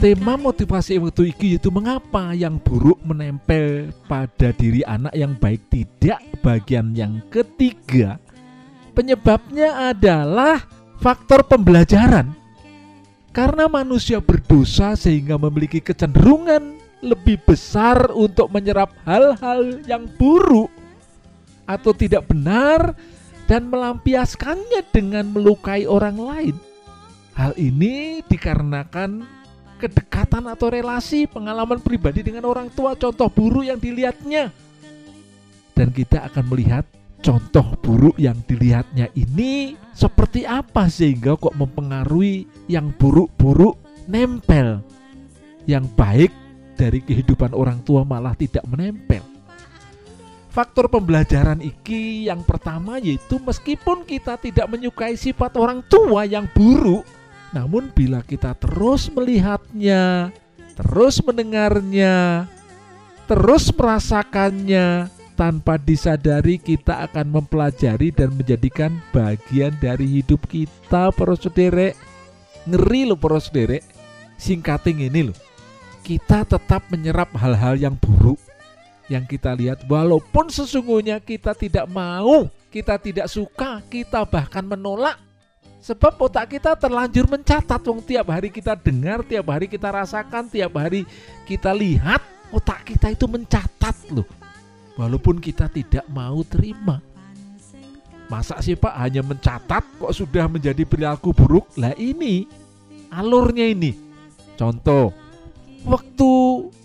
Tema motivasi waktu iki yaitu mengapa yang buruk menempel pada diri anak yang baik tidak bagian yang ketiga penyebabnya adalah faktor pembelajaran karena manusia berdosa sehingga memiliki kecenderungan lebih besar untuk menyerap hal-hal yang buruk atau tidak benar dan melampiaskannya dengan melukai orang lain. Hal ini dikarenakan kedekatan atau relasi pengalaman pribadi dengan orang tua contoh buruk yang dilihatnya. Dan kita akan melihat contoh buruk yang dilihatnya ini seperti apa sehingga kok mempengaruhi yang buruk-buruk nempel. Yang baik dari kehidupan orang tua malah tidak menempel. Faktor pembelajaran iki yang pertama yaitu meskipun kita tidak menyukai sifat orang tua yang buruk, namun bila kita terus melihatnya, terus mendengarnya, terus merasakannya, tanpa disadari kita akan mempelajari dan menjadikan bagian dari hidup kita, para sederek. Ngeri loh para sederek. Singkating ini loh. Kita tetap menyerap hal-hal yang buruk yang kita lihat walaupun sesungguhnya kita tidak mau, kita tidak suka, kita bahkan menolak Sebab otak kita terlanjur mencatat wong tiap hari kita dengar, tiap hari kita rasakan, tiap hari kita lihat, otak kita itu mencatat loh. Walaupun kita tidak mau terima. Masa sih Pak hanya mencatat kok sudah menjadi perilaku buruk? Lah ini alurnya ini. Contoh, waktu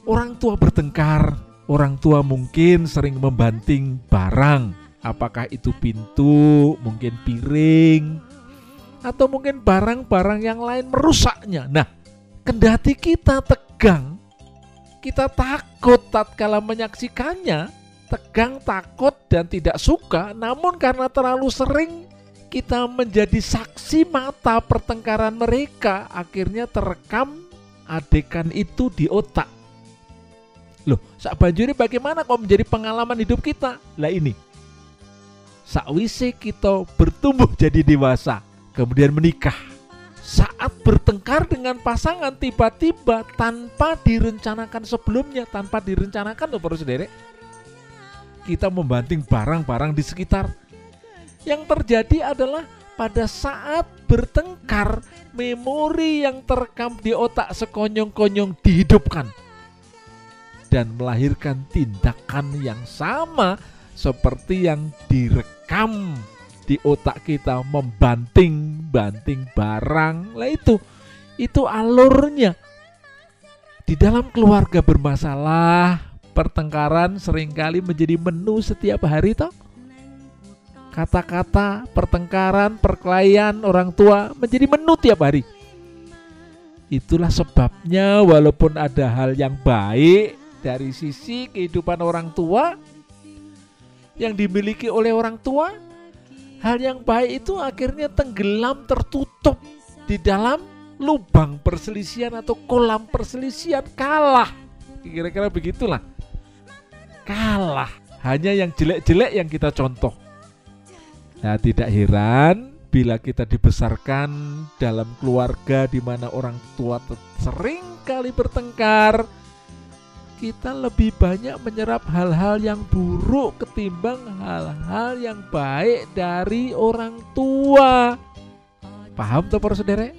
orang tua bertengkar, orang tua mungkin sering membanting barang. Apakah itu pintu, mungkin piring, atau mungkin barang-barang yang lain merusaknya. Nah, kendati kita tegang, kita takut tatkala menyaksikannya, tegang, takut dan tidak suka, namun karena terlalu sering kita menjadi saksi mata pertengkaran mereka, akhirnya terekam adegan itu di otak. Loh, sak banjuri bagaimana kok menjadi pengalaman hidup kita? Lah ini. Sakwise kita bertumbuh jadi dewasa, kemudian menikah. Saat bertengkar dengan pasangan tiba-tiba tanpa direncanakan sebelumnya, tanpa direncanakan loh para saudara. Kita membanting barang-barang di sekitar. Yang terjadi adalah pada saat bertengkar, memori yang terekam di otak sekonyong-konyong dihidupkan dan melahirkan tindakan yang sama seperti yang direkam di otak kita membanting-banting barang. Lah itu itu alurnya. Di dalam keluarga bermasalah pertengkaran sering kali menjadi menu setiap hari toh. Kata-kata pertengkaran perkelahian orang tua menjadi menu tiap hari. Itulah sebabnya walaupun ada hal yang baik dari sisi kehidupan orang tua yang dimiliki oleh orang tua hal yang baik itu akhirnya tenggelam tertutup di dalam lubang perselisihan atau kolam perselisihan. Kalah. Kira-kira begitulah. Kalah. Hanya yang jelek-jelek yang kita contoh. Nah tidak heran bila kita dibesarkan dalam keluarga di mana orang tua sering kali bertengkar kita lebih banyak menyerap hal-hal yang buruk ketimbang hal-hal yang baik dari orang tua. Paham tuh para saudara?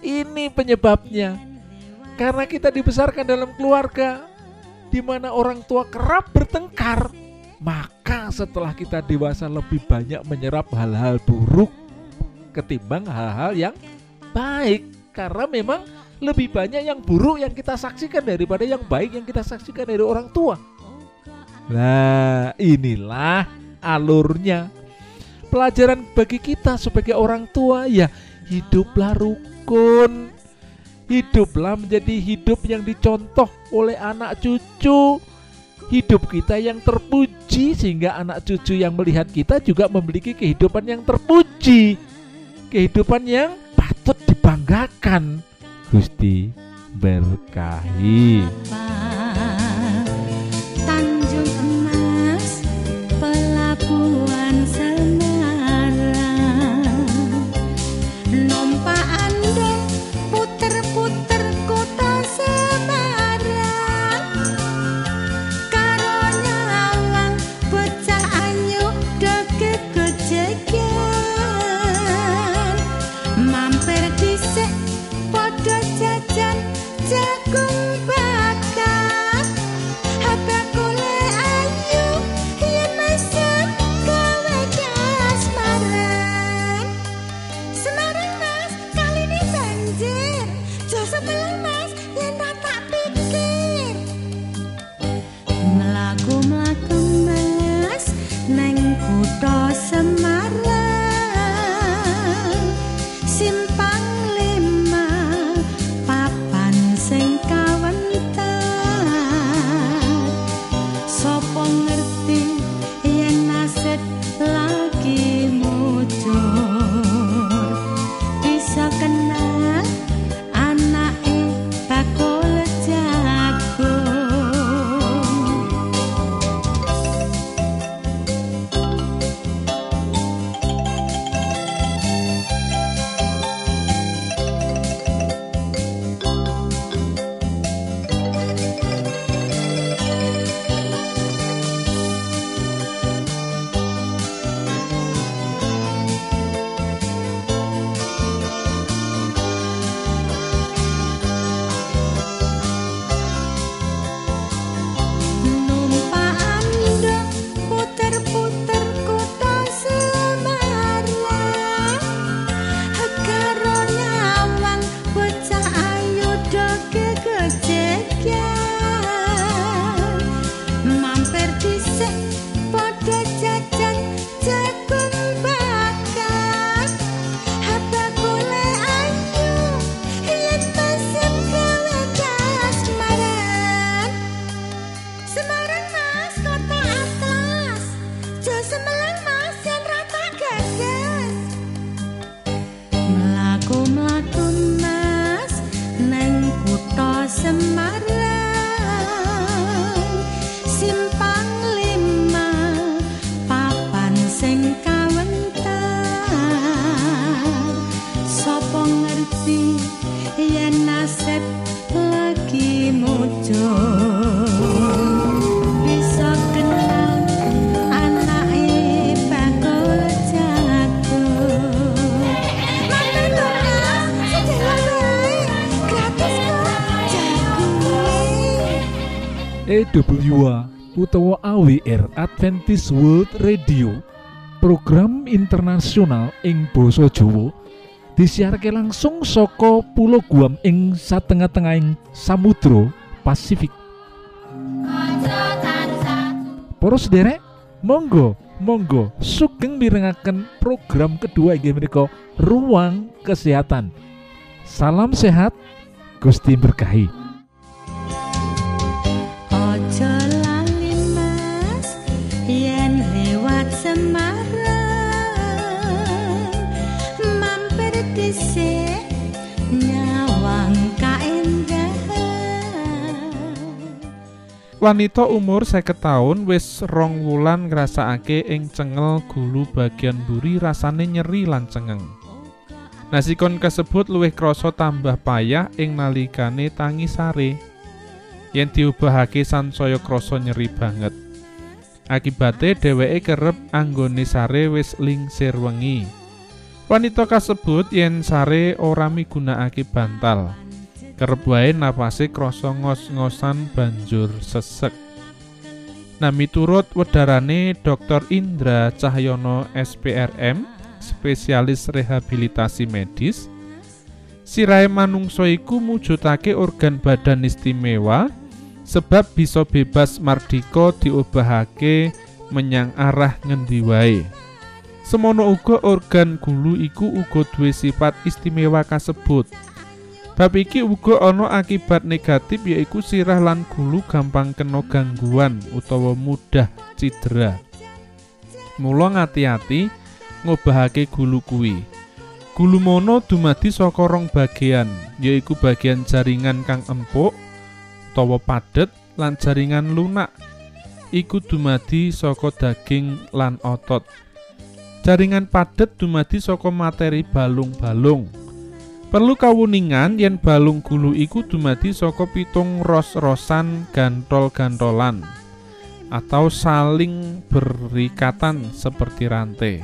Ini penyebabnya. Karena kita dibesarkan dalam keluarga di mana orang tua kerap bertengkar, maka setelah kita dewasa lebih banyak menyerap hal-hal buruk ketimbang hal-hal yang baik. karena memang lebih banyak yang buruk yang kita saksikan daripada yang baik yang kita saksikan dari orang tua. Nah, inilah alurnya. Pelajaran bagi kita sebagai orang tua ya hiduplah rukun. Hiduplah menjadi hidup yang dicontoh oleh anak cucu. Hidup kita yang terpuji sehingga anak cucu yang melihat kita juga memiliki kehidupan yang terpuji. Kehidupan yang patut dibanggakan. Gusti berkahi. Sebelah utawa AWR Adventist World Radio program internasional ing basa Jawa disiarke langsung saka Pulau Guam ing satengah-tengahing Samudra Pasifik. Para sederek, monggo, monggo sugeng mirengaken program kedua inggih menika Ruang Kesehatan. Salam sehat, Gusti berkahi. Wanita umur 50 tahun wis rong wulan ngrasakake ing cengel gulu bagian mburi rasane nyeri lan cengeng. Nasikon kasebut luwih krasa tambah payah ing nalikane tangi sare. Yen diubahake sansaya krasa nyeri banget. Akibate dheweke kerep anggone sare wis lingsir wengi. Wanita kasebut yen sare ora migunakake bantal. Kerep wae napase krasa ngos-ngosan banjur sesek. Nah miturut wedarane Dr. Indra Cahyono SPRM, spesialis rehabilitasi medis, Sirahe manungsa iku mujudake organ badan istimewa sebab bisa bebas mardika diubahake menyang arah ngendi wae. Semono uga organ gulu iku uga duwe sifat istimewa kasebut. Bab iki uga ana akibat negatif yaiku sirah lan gulu gampang kena gangguan utawa mudah cidera. Mula ngati-ati ngobahake gulu kuwi. Gulu mono dumadi saka rong bagian, yaiku bagian jaringan kang empuk utawa padet lan jaringan lunak. Iku dumadi saka daging lan otot. Jaringan padet dumadi saka materi balung-balung. Perlu kawuningan yen balung gulu iku dumadi saka pitung ros-rosan gantol-gantolan atau saling berikatan seperti rantai.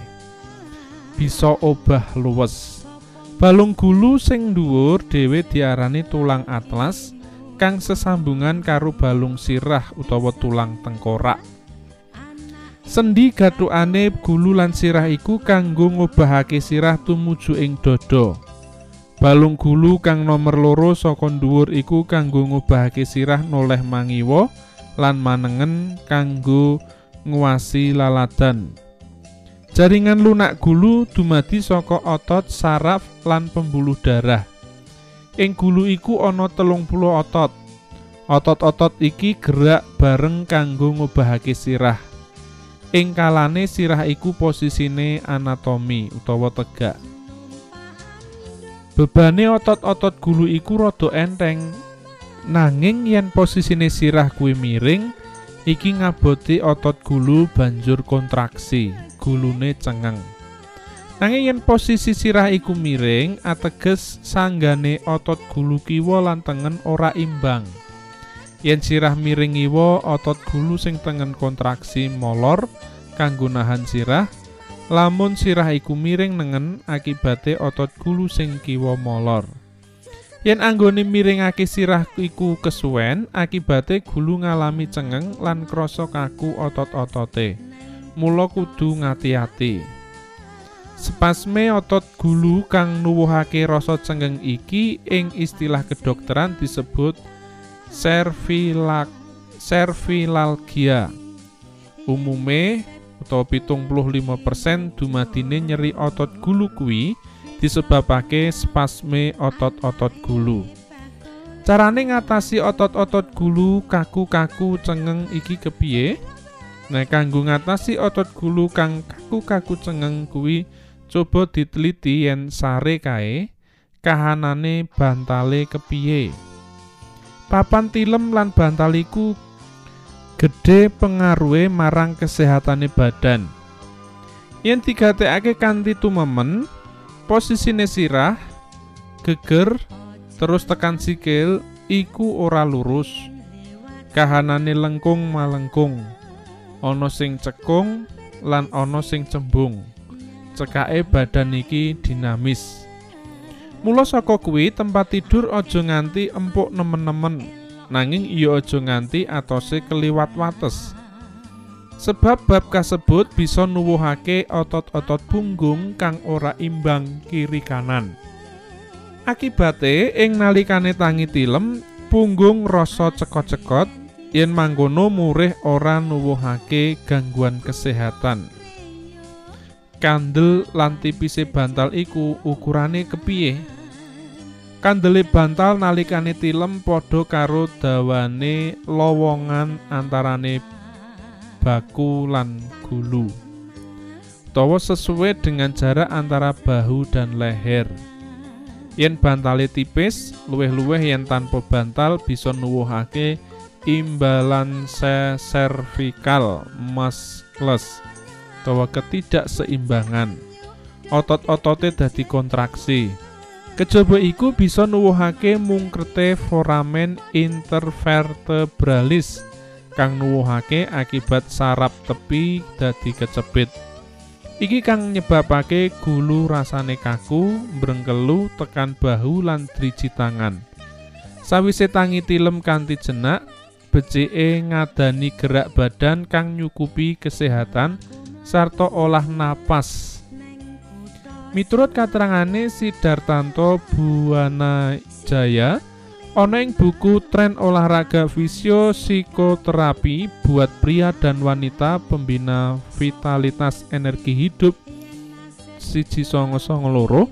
Bisa obah luwes. Balung gulu sing dhuwur dhewe diarani tulang atlas kang sesambungan karo balung sirah utawa tulang tengkorak. Sendi gathukane gulu lan sirah iku kanggo ngobahake sirah tumuju ing dada. Balung gulu kang nomer loro saka dhuwur iku kanggo ngobahake sirah noleh mangiwa lan manengen kanggo nguwasi laladan. Jaringan lunak gulu dumadi saka otot, saraf lan pembuluh darah. Ing gulu iku ana telung puluh otot. Otot-otot iki gerak bareng kanggo ngobahake sirah. Ing kalane sirah iku posisine anatomi utawa tegak. Bebane otot-otot gulu iku rada enteng. Nanging yen posisine sirah kuwi miring, iki ngaboti otot gulu banjur kontraksi, gulune cengeng. Nanging yen posisi sirah iku miring, ateges sanggane otot gulu kiwa lan tengen ora imbang. Yen sirah miring iwa, otot gulu sing tengen kontraksi molor kanggo nahan sirah. Lamun sirah iku miring nengen akibate otot gulu sing kiwa molor. Yen anggone miringake sirah iku kesuwen, akibate gulu ngalami cengeng lan krasa kaku otot-otote. Mula kudu ngati-ati. Spasme otot gulu kang nuwuhake rasa cengeng iki ing istilah kedokteran disebut servilak servilalgia. Umume utawa 75% dumadine nyeri otot gulu kuwi disebabake spasme otot-otot gulu. Carane ngatasi otot-otot gulu kaku-kaku cengeng iki kepiye? Nah, kanggo ngatasi otot gulu kang kaku-kaku cengeng kuwi coba diteliti yen sare kae kahanane bantale kepiye. Papan tilem lan bantal gede pengaruhe marang kesehatane badan. Yen digatekake kanthi tumemen, posisine sirah, geger, terus tekan sikil iku ora lurus. Kahanane lengkung malengkung. Ana sing cekung lan ana sing cembung. Cekake badan iki dinamis. Mula saka tempat tidur aja nganti empuk nemen-nemen nanging iya aja nganti atose keliwat wates. Sebab bab kasebut bisa nuwuhake otot-otot punggung kang ora imbang kiri kanan. Akibate ing nalikane tangi tilem, punggung rasa cekot-cekot, yen mangkono murih ora nuwuhake gangguan kesehatan. Kandel lan tipise bantal iku ukurane kepiye? Kandele bantal nalikane tilem padha karo dawane lowongan antarane baku lan gulu. Tawa sesuai dengan jarak antara bahu dan leher. Yen bantale tipis, luweh-luweh yen tanpa bantal bisa nuwuhake imbalanse cervical muscles utawa ketidakseimbangan. Otot-otote dadi kontraksi. Kejaba iku bisa nuwuhake mungkrete foramen intervertebralis kang nuwuhake akibat saraf tepi dadi kecepit. Iki kang nyebabake gulu rasane kaku, brengkelu tekan bahu lan driji tangan. Sawise tangi tilem kanthi jenak, becike ngadani gerak badan kang nyukupi kesehatan sarta olah napas Miturut katerangane Sidartanto Buana Jaya, ana buku Tren Olahraga Fisio Psikoterapi buat pria dan wanita pembina vitalitas energi hidup siji songo songo loro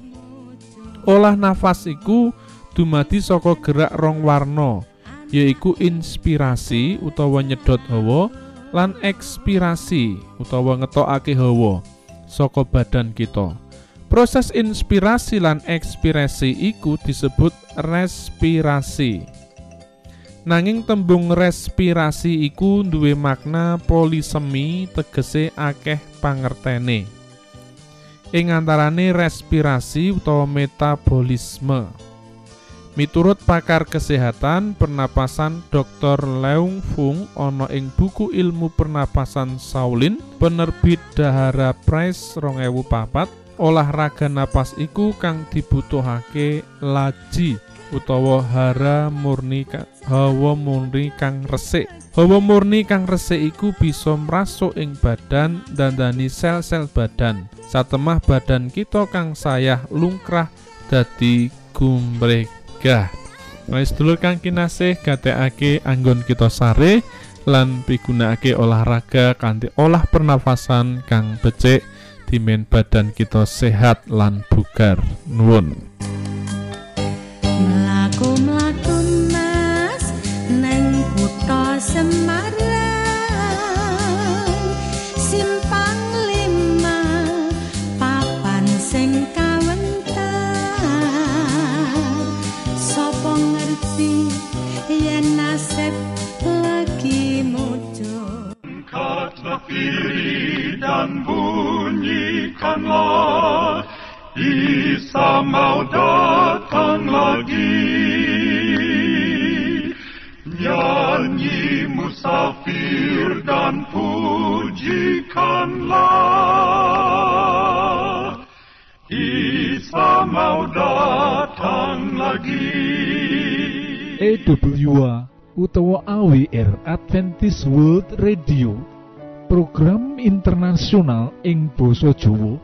olah nafas iku dumadi saka gerak rong warna yaiku inspirasi utawa nyedot hawa lan ekspirasi utawa ngetokake hawa saka badan kita proses inspirasi lan ekspirasi iku disebut respirasi nanging tembung respirasi iku duwe makna polisemi tegese akeh pangertene ing antarane respirasi utawa metabolisme. Miturut pakar kesehatan pernapasan Dr. Leung Fung ana ing buku ilmu pernapasan Shaolin penerbit Dahara Press 2004 olahraga napas iku kang dibutuhake laji utawa hara murni hawa murni kang resik. Hawa murni kang resik iku bisa mrasuk ing badan dandani sel-sel badan. Satemah badan kita kang sayah lungkrah dadi gumbregah Wis dulur kang kinasih gatekake anggon kita sare lan pigunakake olahraga kanthi olah pernafasan kang becik dimen badan kita sehat lan bugar. Nuwun Isa mau datang lagi Nyanyi musafir dan pujikanlah Isa mau datang lagi EWA utawa AWR Adventist World Radio. Program internasional ing basa Jawa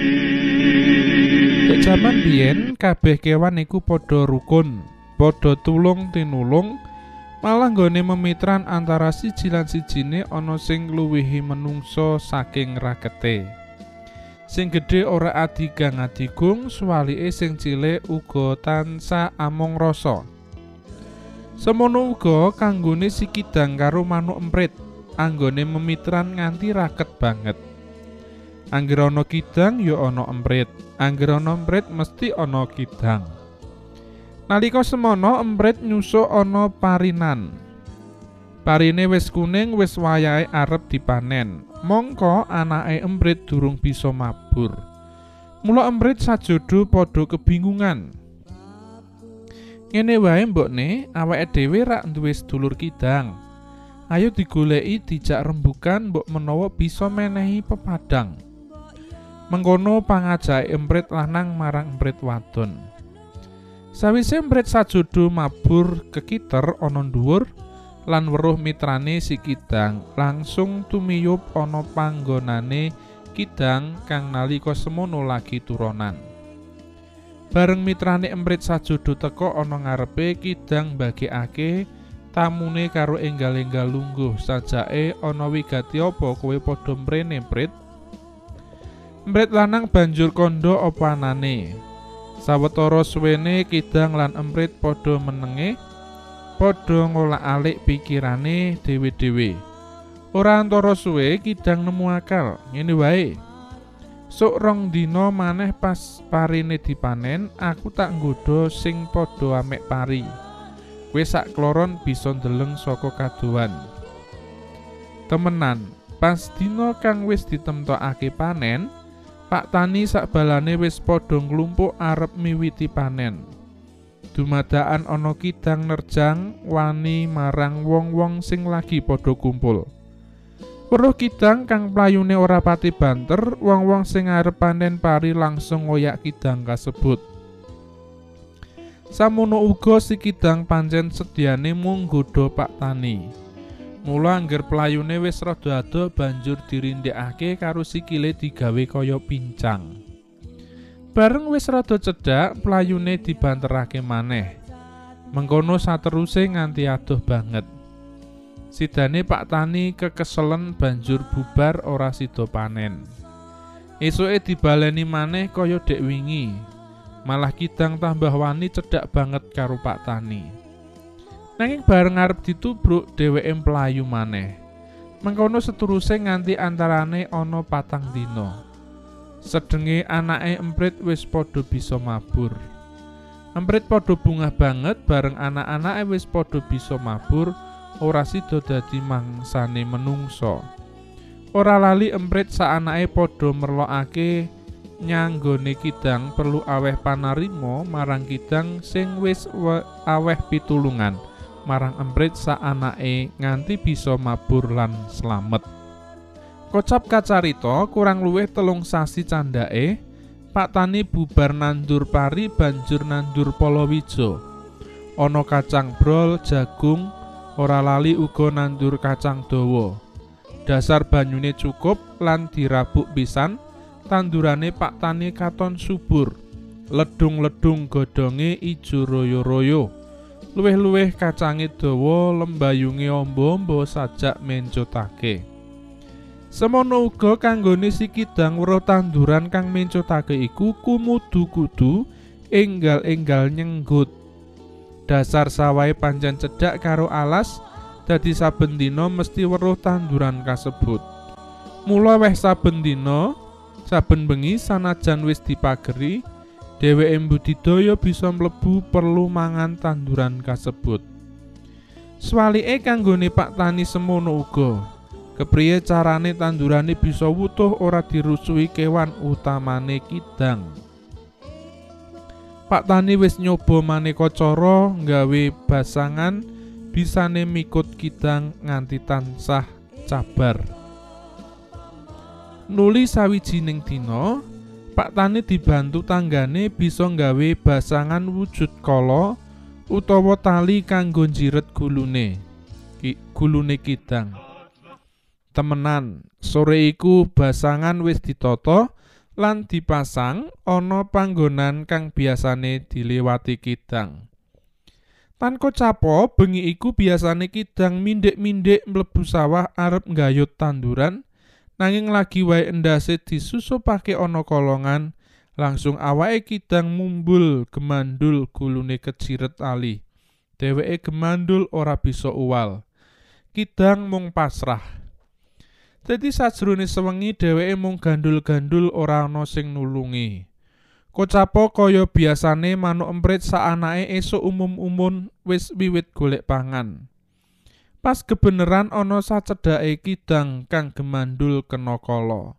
Jaman biyen kabeh kewan iku padha rukun, padha tulung tinulung, malah nggone memitran antara siji lan sijine ana sing ngluwihi menungso saking rakete. Sing gedhe ora adigang adigung, suwalike sing cilik uga tansah among rasa. Semono uga kanggone si kidang karo manuk emprit, anggone memitran nganti raket banget. Angger ana kidang ya ana emprit, angger ana emprit mesti ana kidang. Nalika semono emprit nyusuk ana parinan. Parine wis kuning wis wayahe arep dipanen. Mongko anake emprit durung bisa mabur. Mula emprit sajodo padha kebingungan. Ngene wae mbokne, awake dhewe rak duwe sedulur kidang. Ayo digoleki dijak rembukan mbok menawa bisa menehi pepadang. Mengkono pangajake emprit lanang marang emprit wadon. Sawise emprit sajodo mabur kekiter ana dhuwur lan weruh mitrane si kidang langsung tumiyup ana panggonane kidang kang nalika semono lagi turonan. Bareng mitrane emprit sajodo teka ana ngarepe kidang mbagekake tamune karo enggal-enggal lungguh sajake ana wigati apa kowe padha mrene emprit Emprit lanang banjur kondo apa anane. Sawetara suwene kidang lan emprit padha menenge, padha ngolak-alik pikirane dhewe-dhewe. Ora antara suwe kidang nemu akal, ngene wae. Sok rong dina maneh pas parine dipanen, aku tak nggodha sing padha amek pari. Kowe sak kloron bisa ndeleng saka kadohan. Temenan, pas dina kang wis ditemtokake panen, Pak Tani sakbalane wis padha nglumpuk arep miwiti panen. Dumadaan ana kidang nerjang wani marang wong-wong sing lagi padha kumpul. Weruh kidang kang playune ora pati banter, wong-wong sing arep panen pari langsung ngoyak kidang kasebut. Samono uga si kidang pancen sediane mung nggodha Pak Tani. Mula angger playune wis rada ado banjur dirindhekake karo sikile digawe kaya pincang. Bareng wis rada cedhak, playune dibanterake maneh. Mengkono sateruse nganti adoh banget. Sidane Pak Tani kekeselen banjur bubar ora sida panen. Esuke dibaleni maneh kaya dek wingi. Malah kidang tambah wani cedhak banget karo Pak Tani. Nanging bareng arep ditubruk dheweke mlayu maneh. Mengkono seteruse nganti antarane ana patang dina. Sedenge anake emprit wis padha bisa mabur. Emprit padha bungah banget bareng anak-anake wis padha bisa mabur, ora sida dadi mangsane menungso. Ora lali emprit saanake padha merlokake nyanggone kidang perlu aweh panarimo marang kidang sing wis we- aweh pitulungan marang emprit saanake nganti bisa mabur lan slamet. Kocap kacarita kurang luwih telung sasi candake, Pak Tani bubar nandur pari banjur nandur palawija. Ana kacang brol, jagung, ora lali uga nandur kacang dawa. Dasar banyune cukup lan dirabuk pisan, tandurane Pak Tani katon subur. Ledung-ledung godhonge ijo royo-royo. Luwih-luwih kacange dawa, lembayunge amba-amba sajak mencotake. Semono uga kanggone si kidang weruh tanduran kang mencotake iku kumudu kudu enggal-enggal nyenggut. Dasar sawahe pancen cedhak karo alas, dadi saben dina mesti weruh tanduran kasebut. Mula weh saben dina, saben bengi sanajan wis dipageri, dheweke mbudidaya bisa mlebu perlu mangan tanduran kasebut. Swalike kanggone Pak Tani semono uga. Kepriye carane tandurane bisa wutuh ora dirusui kewan utamane kidang. Pak Tani wis nyoba maneka cara nggawe basangan bisane mikut kidang nganti tansah cabar. Nuli sawijining dina, Pak Tani dibantu tanggane bisa nggawe basangan wujud kala utawa tali kanggo njiret gulune. Ki, gulune kidang. Temenan, sore iku basangan wis ditata lan dipasang ana panggonan kang biasane dilewati kidang. Tanko capo, bengi iku biasane kidang mindhik-mindhik mlebu sawah arep nggayut tanduran, nanging lagi wae endase disusupake ana kolongan, langsung awake kidang mumbul gemandul gulune keciret ali. Dheweke gemandul ora bisa uwal. Kidang mung pasrah. Dadi sajroné sewengi dheweke mung gandul-gandul ora ana sing nulungi. Kocapo kaya biasane manuk emprit saanake esuk umum-umun wis wiwit golek pangan. Pas kebeneran ana sacedhake kidang kang gemandul kena kala.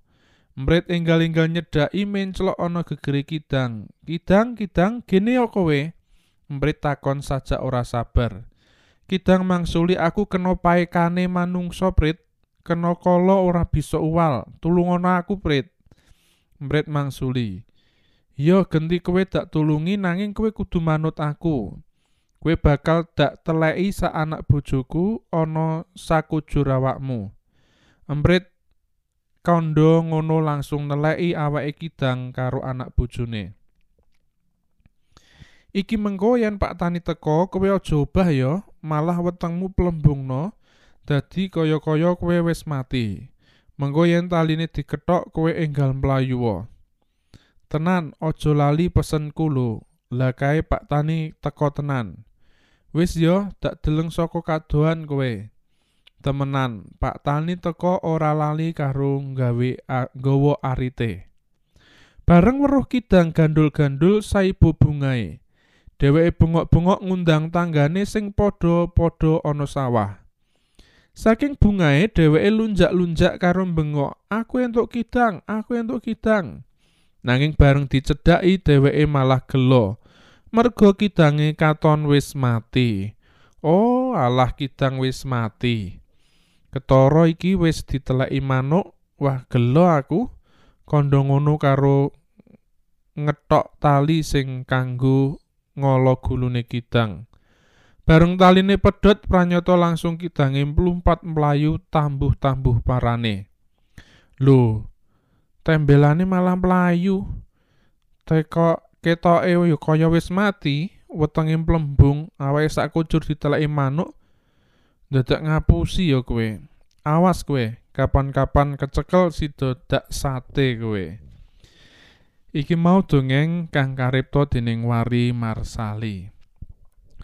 Emprit enggal-enggal nyedhaki menclok ana gegere kidang. Kidang, kidang, gene ya kowe? Emprit takon sajak ora sabar. Kidang mangsuli aku kena paekane manungsa, Prit. Kena kala ora bisa uwal. Tulungono aku, Prit. Emprit mangsuli. Yo genti kowe dak tulungi nanging kowe kudu manut aku. Kowe bakal dak teleki sak anak bojoku ana sakujur awakmu. Emprit kandha ngono langsung neleki awake kidang karo anak bojone. Iki mengko yen Pak Tani teka, kowe aja obah ya, malah wetengmu plembungno, dadi kaya-kaya kowe wis mati. Mengko yen taline dikethok kowe enggal mlayu. Tenan, aja lali pesenku lho. Lah kae Pak Tani teko tenan. Wis yo, dak deleng saka kadohan kowe. Temenan, Pak Tani teko ora lali karo nggawe a- nggawa arite. Bareng weruh kidang gandul-gandul saibu bungae. Dheweke bengok-bengok ngundang tanggane sing padha-padha ana sawah. Saking bungae dheweke lunjak-lunjak karo bengok, "Aku entuk kidang, aku entuk kidang." Nanging bareng dicedhaki dheweke malah gelo. Merga kidange katon wis mati. Oh, alah kidang wis mati. Ketara iki wis diteleki manuk. Wah, gelo aku. Kandha ngono karo ngethok tali sing kanggo ngolo gulune kidang. Bareng taline pedhot pranyata langsung kidange mlumpat mlayu tambuh-tambuh parane. Lho, tembelane malah mlayu. Teko ketoke yo kaya wis mati, wetenge mlembung, awake sak kucur diteleki manuk. Dadak ngapusi yo kowe. Awas kowe, kapan-kapan kecekel sidodak sate kowe. Iki mau dongeng kang karipta dening Wari Marsali.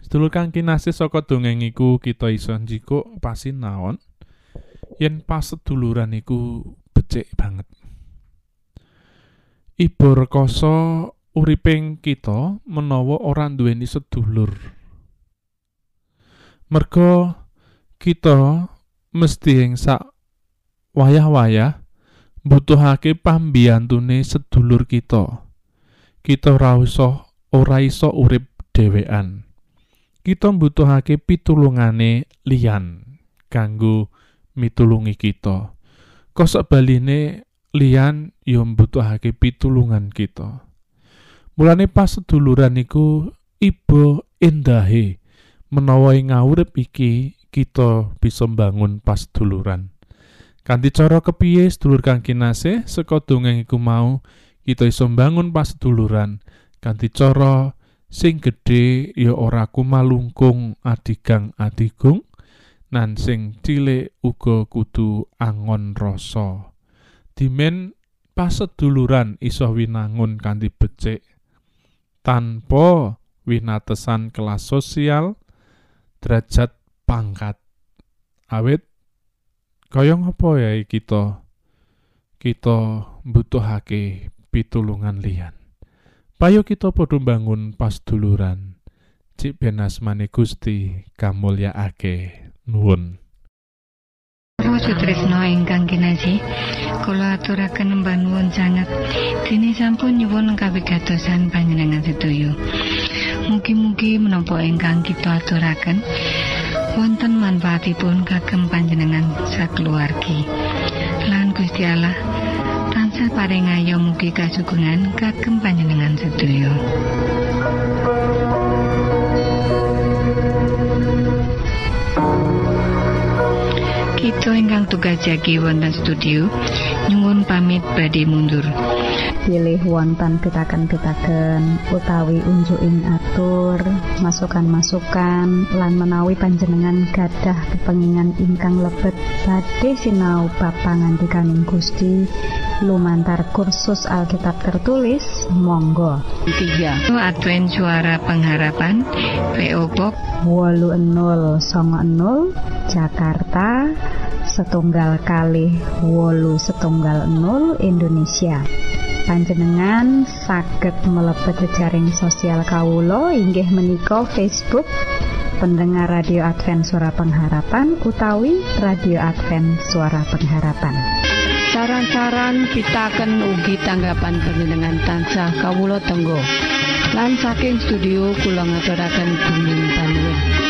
Sedulur kang kinasih saka dongeng iku kita iso njikuk pasinaon yen pas seduluran iku becik banget. Ibu rekoso uriping kita menawa ora duweni sedulur. Merga kita mesti ing sak wayah-wayah mbutuhake pambiyantune sedulur kita. Kita ora iso ora iso urip dhewean. Kita mbutuhake pitulungane liyan kanggo mitulungi kita. Kosok baline liyan ya mbutuhake pitulungan kita. Mulane pas seduluran iku iba endahe menawa ing ngawurip iki kita bisa mbangun pas duluran. Kanthi cara kepiye sedulur kang kinasih saka dongeng iku mau kita iso mbangun pas duluran kanthi cara sing gedhe ya ora kumalungkung adigang adigung nan sing cilik uga kudu angon rasa. Dimen pas seduluran iso winangun kanthi becik tanpa winatesan kelas sosial derajat pangkat. Awit kaya ngapa ya kita kita mbutuhake pitulungan liyan. Payo kita padha bangun pas duluran cik ben Gusti nuwun Sutresno ingkang kinasih, kula aturaken mbah nuwun sanget. Dene sampun nyuwun kawigatosan panjenengan sedaya. Mugi-mugi menapa ingkang kita aturaken wonten manfaatipun kagem panjenengan sakeluargi. Lan Gusti Allah tansah paring ayo mugi kasugengan kagem panjenengan sedaya. Kita ingkang tugas jagi wonten studio nyuwun pamit badhe mundur. pilih wonten pitaken-pitaken utawi unjuking atur masukan-masukan lan menawi panjenengan gadah kepengingan ingkang lebet badhe sinau bab pangantikaning Gusti lumantar kursus Alkitab tertulis monggo 3. Advent Suara Pengharapan PO Box 80 Jakarta setunggal kali wolu setunggal 0 Indonesia panjenengan saged mlebet jejaring sosial kawulo inggih menika Facebook pendengar radio Advent Suara Pengharapan utawi radio Advent Suara Pengharapan Saran-saran pitaken ugi tanggapan panjenengan tansah kawula tenggo. Lan saking studio kula ngaturaken bumi panuwun.